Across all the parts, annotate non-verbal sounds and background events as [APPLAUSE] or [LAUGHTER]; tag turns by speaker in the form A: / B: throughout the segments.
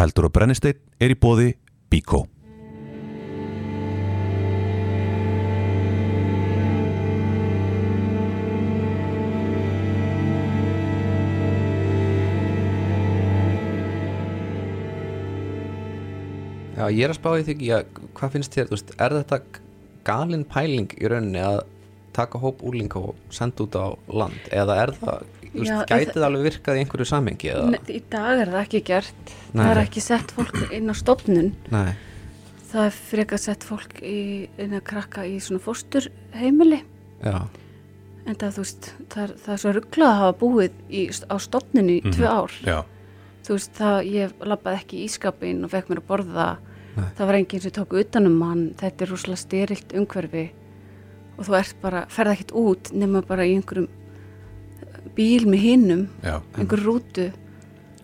A: Eldur og brennisteinn er í bóði Bíkó.
B: Já, ég er að spá í því já, hvað finnst þér, þú veist, er þetta galin pæling í rauninni að taka hóp úling og senda út á land? Eða er það, þú veist, gæti það alveg virkað í einhverju samengi eða?
C: Nei, Í dag er það ekki gert.
B: Nei.
C: Það er ekki sett fólk inn á stofnun.
B: Nei,
C: Það er frekar sett fólk í, inn að krakka í svona fósturheimili.
B: Já,
C: En það, þú veist, það er, það er svo rugglað að hafa búið í, á stofnun í tvö ár.
A: Já.
C: Þú veist, það, ég lappaði ekki í ískapin og fekk mér að borða.
B: Nei.
C: Það var enginn sem tók utanum hann. Þetta er rúslega styrilt umhverfi Og þú ert bara, ferð ekkert út nema bara í einhverjum bíl með hinnum,
A: Já.
C: einhver rútu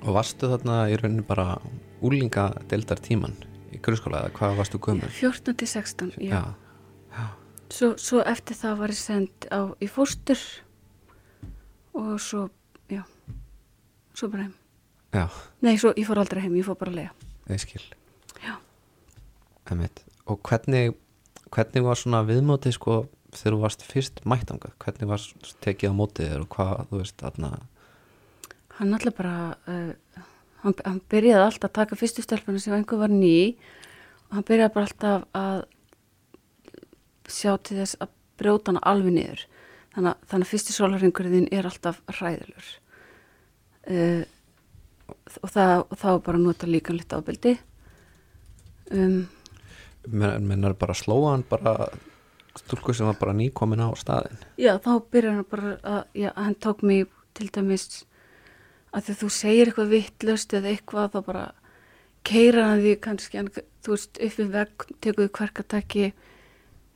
B: og varstu þarna í rauninni bara úlinga deildar tíman í grunnskóla eða hvað varstu gömur?
C: 14 til 16, já.
B: já,
C: Svo, svo eftir það var ég send á, í fóstur og svo, já, svo bara heim.
B: já,
C: Nei, svo, ég fór aldrei heim, ég fór bara að lega.
B: ég skil
C: Já.
B: Og hvernig hvernig var svona viðmótið sko þegar þú varst fyrst mættangað hvernig var tekið á mótið þér og hvað þú veist þarna
C: Hann alltaf bara, uh, hann, hann byrjaði alltaf að taka fyrstu stelpuna sem einhver var ný og hann byrjaði bara alltaf að sjá til þess að brjóta hana alveg niður. Þannig, að- þannig að fyrstu sólaringurinn er alltaf hræðilur. Uh, og var bara nota líkanlegt ábyldi. Um,
B: menn menn er bara slóa hann bara stúlku sem var bara nýkomin á staðin
C: Já, þá byrjar hann bara að, já, hann tók mig til dæmis að því að þú segir eitthvað vittlust eða eitthvað þá bara keira hann því kannski, hann, þú veist, upp við vegg, tekur því kverkataki,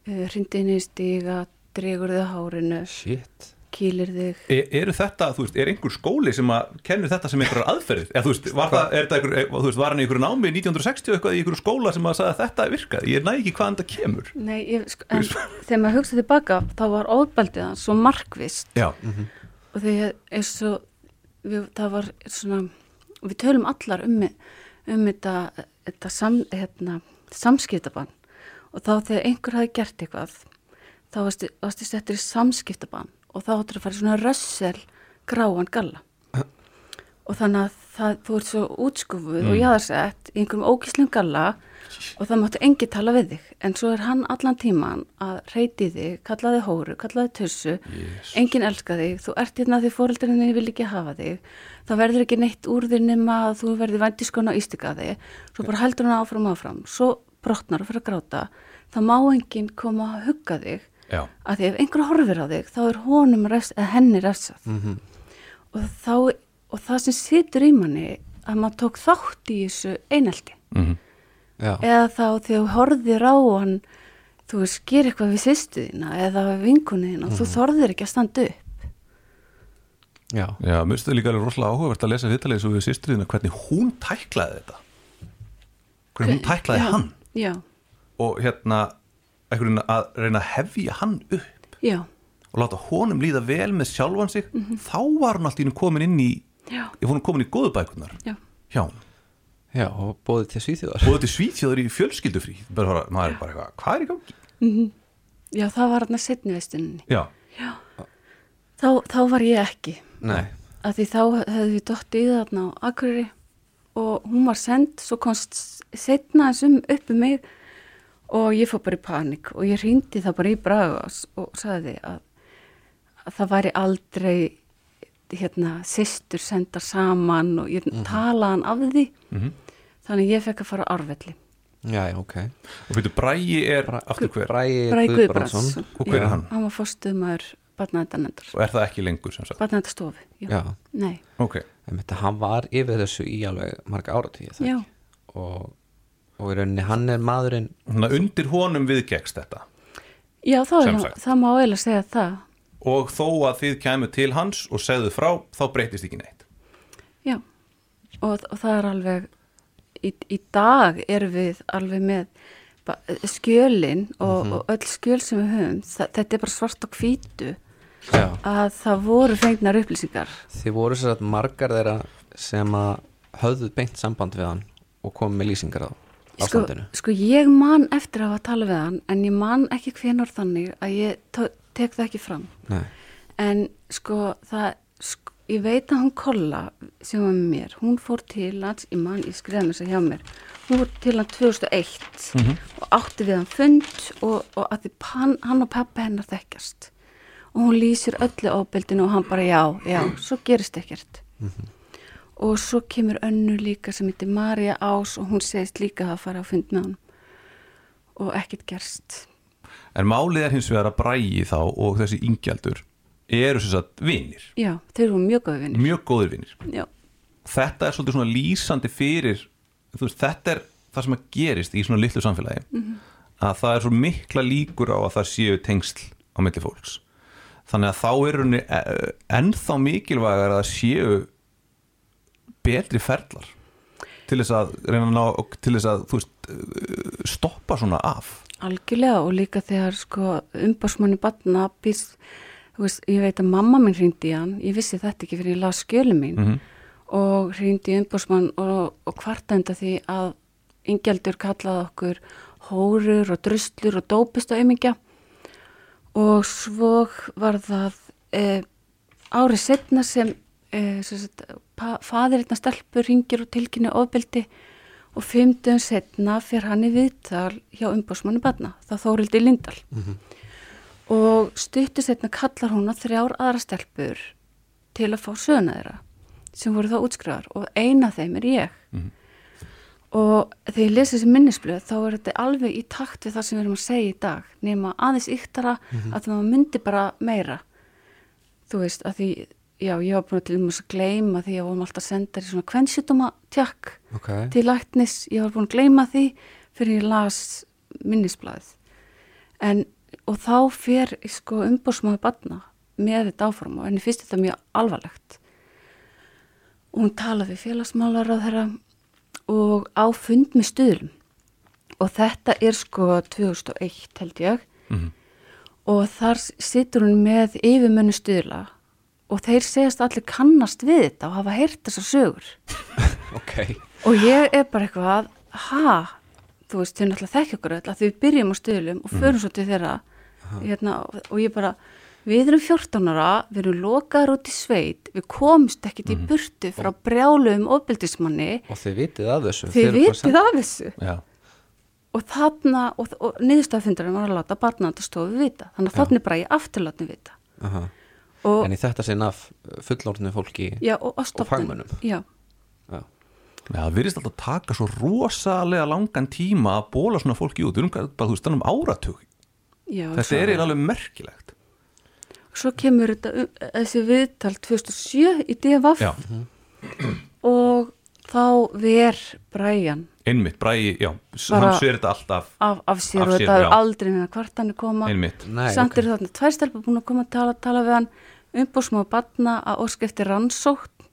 C: uh, hrindi inn í stiga, dregur þið hárinu,
B: shit
C: kýlir þig.
A: E, eru þetta, þú veist, er einhver skóli sem að kennur þetta sem einhverjar aðferðið? Eða, þú veist, var, það, er þetta einhver, e, þú veist, var hann í einhverju námi 1960 eitthvað í einhverju skóla sem að sagði að þetta virkaði? Ég næ ekki hvaðan þetta kemur.
C: Nei, ég, sko, en þegar maður hugsa tilbaka þá var óbaldið hann svo markvist
A: Já.
C: og þegar eins og við, það var svona við tölum allar um, um þetta, þetta sam, hérna, samskiptabann og þá þegar einhver hafi gert eitthvað þá varstu, varstu settur í samskiptabann og þá áttur að fara svona rössel gráan galla. Og þannig að það, þú ert svo útskufuð og jáðarsett í einhverjum ógíslum galla og það máttu engi tala við þig. En svo er hann allan tíman að reyti þig, kallaði hóru, kallaði tussu.
A: Yes.
C: enginn elska þig, þú ert hérna því fóreldarinni vil ekki hafa þig. Það verður ekki neitt úr þig nema að þú verður vændiskona og ístika þig. Svo bara heldur hann áfram áfram. Svo brotnar og fyrir að gráta. Þá má enginn koma að hugga þig
A: Já.
C: að því ef einhver horfir á þig þá er honum refs, eða henni refsað
B: Mhm.
C: og, þá, og það sem situr í manni að maður tók þátt í þessu einelti.
A: Mm
B: já,
C: eða þá þegar þú horfir á hann þú veist, ger eitthvað við sýstu þína eða við vinkunni þína og þú þorðir ekki að standa upp.
B: Já,
A: Já, mér finnst það líka alveg rosalega áhugavert að lesa viðtalið svo við sýstriðina hvernig hún tæklaði þetta. Hvernig hún tæklaði
C: Já,
A: hann.
C: já,
A: og hérna einhvern veginn að reyna að hefja hann upp
C: já,
A: og láta honum líða vel með sjálfan sig þá var hann allt í hennu komin inn í
C: já,
A: ég fór hann komin í góðu bækunar
C: já.
A: hjá hann
B: já, og bóðið til Svíþjóðar.
A: Þetta er svítjóður í fjölskyldufrí. Bara, fara- maður er bara eitthvað, hvað er í gangi?
C: já, það var hann að setni veistunni
A: Já,
C: þá, þá var ég ekki.
B: Nei,
C: að því þá hefði við dottið í þarna á Akureyri og hún var send svo komst setna þessum uppi mig og ég fór bara í panik og ég hringdi það bara í Bragas og sagði að, að það væri aldrei hérna sýstur sendar saman og ég talaði hann af því.
A: Mhm.
C: þannig ég fekk að fara á árvelli.
B: Já, já, ok.
A: Og fyrir Bræi er aftur hver?
B: Bræi
C: Bragi
B: Guðbrandsson.
A: Og hver er
C: Já,
A: hann?
C: hann var fórstuðumæður barnaðendanendar
A: og er það ekki lengur sem sagt?
C: Barnaðendastofu, já.
B: já,
C: nei,
A: ok,
B: einmitt, hann var yfir þessu í alveg marga áratíð
C: já,
B: og, og í rauninni hann er maðurinn.
A: Svona undir honum viðgekst þetta?
C: Já þá er það má eiginlega segja það.
A: Og þó að þið kæmu til hans og segðu frá, þá breytist ekki neitt?
C: Já, og, og það er alveg, í, í dag erum við alveg með skjölin og, og öll skjöl sem við höfum, það, þetta er bara svart og hvítu.
B: Já.
C: að það voru fengnar upplýsingar.
B: þið voru sér að margar þeirra sem að höfðu beint samband við hann og komið með lýsingar á
C: Sko, sko ég man eftir að hafa tala við hann en ég man ekki hvenar þannig að ég tek það ekki fram.
B: Nei.
C: en sko það sko, ég veit að hún Kolla sem var með mér, hún fór til hans ég man, ég skrifaði mér þess að hjá mér. Hún fór til hann 2001 og átti við hann fund og, og að því hann, hann og pappa hennar þekkjast. Og hún lýsir öllu ábyldinu og hann bara já, já, svo gerist ekkert og svo kemur önnu líka sem heitir Marja Ás og hún segist líka að fara að fund með hann og ekkert gerst.
A: En málið er hins vegar að brægi þá og þessi yngjaldur eru sem sagt vinir,
C: já, þeir eru mjög góði vinnir
A: mjög góðir vinir.
C: Já,
A: þetta er svolítið svona lýsandi fyrir veist, þetta er það sem að gerist í svona litlu samfélagi. Að það er svo mikla líkur á að það séu tengsl á milli fólks. Þannig að þá er henni ennþá mikilvægar að það séu betri ferlar til þess að reyna að ná til þess að veist eh, stoppa svona af?
C: Algjörlega og líka þegar sko umbásmanni batna býst, veist, ég veit að mamma minn hringdi í hann, ég vissi þetta ekki fyrir ég las skjölu mín.
A: Mhm.
C: og hringdi í umbásmann og, og kvartenda því að yngjaldur kallaði okkur hórur og druslur og dópist og aumingja og svo var það e, árið setna sem, e, sagt, fadir einna stelpur ringir og tilkynni ofbeldi og fimmtum setna fyrir hann í viðtal hjá umbásmanni barna, það Þórildi Lindal og stuttu setna kallar hún að þrjár aðra stelpur til að fá söguna þeirra sem voru þá útskrifar og eina þeim er ég. Og þegar ég lesi þessi minnisblöð þá er þetta alveg í takt við það sem við erum að segja í dag nema aðeins yktara að það myndi bara meira. Þú veist að því já ég var búin að til þess að gleyma því að vorum alltaf sendar í svona kvennsjútuma tjakk
B: ok,
C: til læknis, ég var búin að gleyma því fyrir ég las minnisblæð en og þá fer sko umbúrsmáði batna með þetta áfram og henni finnst þetta mjög alvarlegt. Og hún talaði félagsmálar á þeirra og á fund með stuðlum. Og þetta er sko 2001 held ég.
A: Mhm.
C: og þar situr hún með yfirmönnu stuðla og þeir segjast allir kannast við þetta og hafa heyrt þessar sögur. [LAUGHS]
B: Ok.
C: Og ég er bara eitthvað ha, þú veist, þau náttúrulega þekkja okkur öll að þau byrjum á stöðlum og förum svo til þeirra. Hérna, og ég bara við erum 14 ára, við erum lokaður út í sveit, við komumst ekkit í burtu frá brjálum ofbeldismanni.
B: Og þið vitið af þessu
C: þið vitið af þessu.
A: Já.
C: og þarna, og, og niðurstaðfundarinn var að láta barnaðandastofu vita, þannig að þannig bara ég afturlátni vita.
B: Aha.
C: Og,
B: en í þetta sinn af fullorðinu fólki
C: já, og, og,
B: fagmönnum.
C: já,
B: Já.
A: Já, það virðist alltaf taka svo rosalega langan tíma að bóla svona fólki út, erum bara, þú veist, þannig um áratug.
C: Já,
A: þetta er eiginlega alveg merkilegt.
C: Svo kemur þetta, um, þessi viðtal 2007 í DFF
A: Já,
C: og þá ver Brian
A: einmitt, Bræði, já,
C: Bara-
A: hann sér þetta alltaf
C: af, af sér
A: Af
C: og þetta er aldrei með kvartanir koma.
A: Einmitt.
B: Nei,
C: samt
B: ok.
C: eru þarna tvær stelpur búin að koma að tala, tala við hann. Umbúrsmáðu batna að ósk eftir rannsókn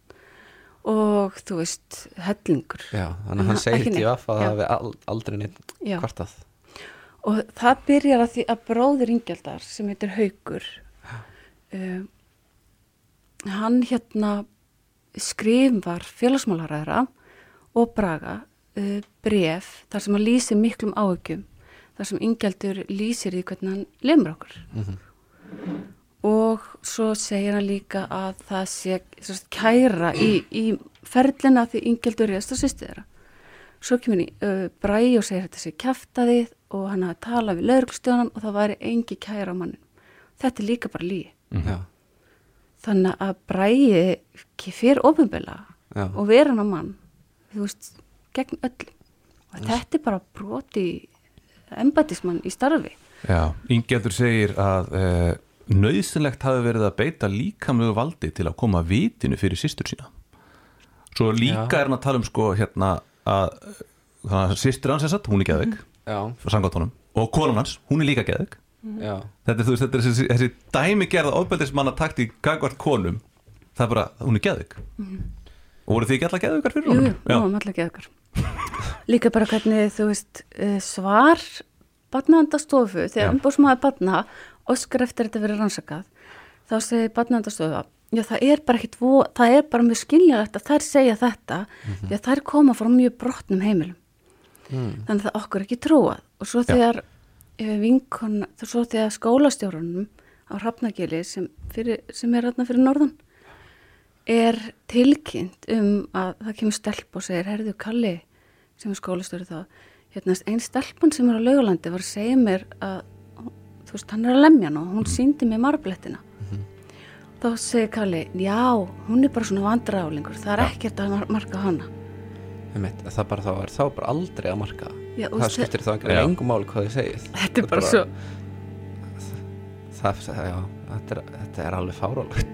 C: og þú veist, hellingur.
B: Já, þannig
C: En
B: að hann
C: hann-
B: segir til að það al- aldrei neitt
C: Já.
B: kvartað.
C: Og það byrjar að því að bróðir Ingjaldar sem heitir Haugur uh, hann hérna skrifar félagsmálaræðra og Braga uh, bref þar sem hann lýsir miklum áhugjum þar sem Ingjaldur lýsir í hvernig hann lemur okkur. Og svo segir hann líka að það sé sagt, kæra í, í ferlina því Ingjaldur er að sýsti þeirra. Svo kemur í uh, Bræi og segir þetta sé kjaftaðið og hann hafi talað við lauruglstjónan og það væri engi kæra á mannin þetta er líka bara líi
B: Já,
C: þannig að Bræi fyrir ofinbela
B: Já.
C: og vera hann á mann. Þú veist, gegn öllum og þetta er bara broti embætismann í starfi.
A: Já, Ingjaldur segir að uh, nöðsynlegt hafi verið að beita líkamlegu valdi til að koma vitinu fyrir systur sína. Svo líka
B: Já.
A: er hann að tala um sko hérna að systur hans er satt, hún er samkvæmt honum, og konum hans, hún er líka geðveik.
B: Já.
A: Þetta er, þú veist, þetta er þessi, þessi dæmi gerða ofbeldismanna takti gagvart konum það er bara, hún er geðveik. Og voru þið ekki allar geðveikar fyrir
C: Jú,
A: honum?
C: jú, nú var allar geðugar líka bara hvernig þú veist uh, svar barnaðandastofu
A: Já.
C: þegar umbúrsmaður barna óskar eftir þetta verið rannsakað þá segir barnaðandastofa já það er bara ekkit vo, það er bara mjög skiljanlegt að þær segja þetta því að þær koma frá mjög brotnum heimilum
B: mm.
C: þannig að það okkur ekki trúað og svo
A: Já.
C: þegar eh, vinkon, svo þegar skólastjórunum á Hrafnagili sem, sem er þarna fyrir norðan er tilkynnt um að það kemur stelp og segir herðu Kalli sem er skólastjóri þá hérna einn stelpan sem er á laugalandi var að segja mér að þú veist hann er að lemja hann og hún síndi mér marblettina. Þá segir Kalli já hún er bara svona vandræðálingur það er ekkert að mar- marka hana.
B: Einmitt, það bara þá er þá bara aldrei að marka.
C: Já, og
B: það skiptir þá
A: Já.
B: einhverjum engum máli hvað þið segið.
C: Þetta er bara,
B: bara-
C: svo
B: það, já, þetta, er, þetta er alveg fárálegt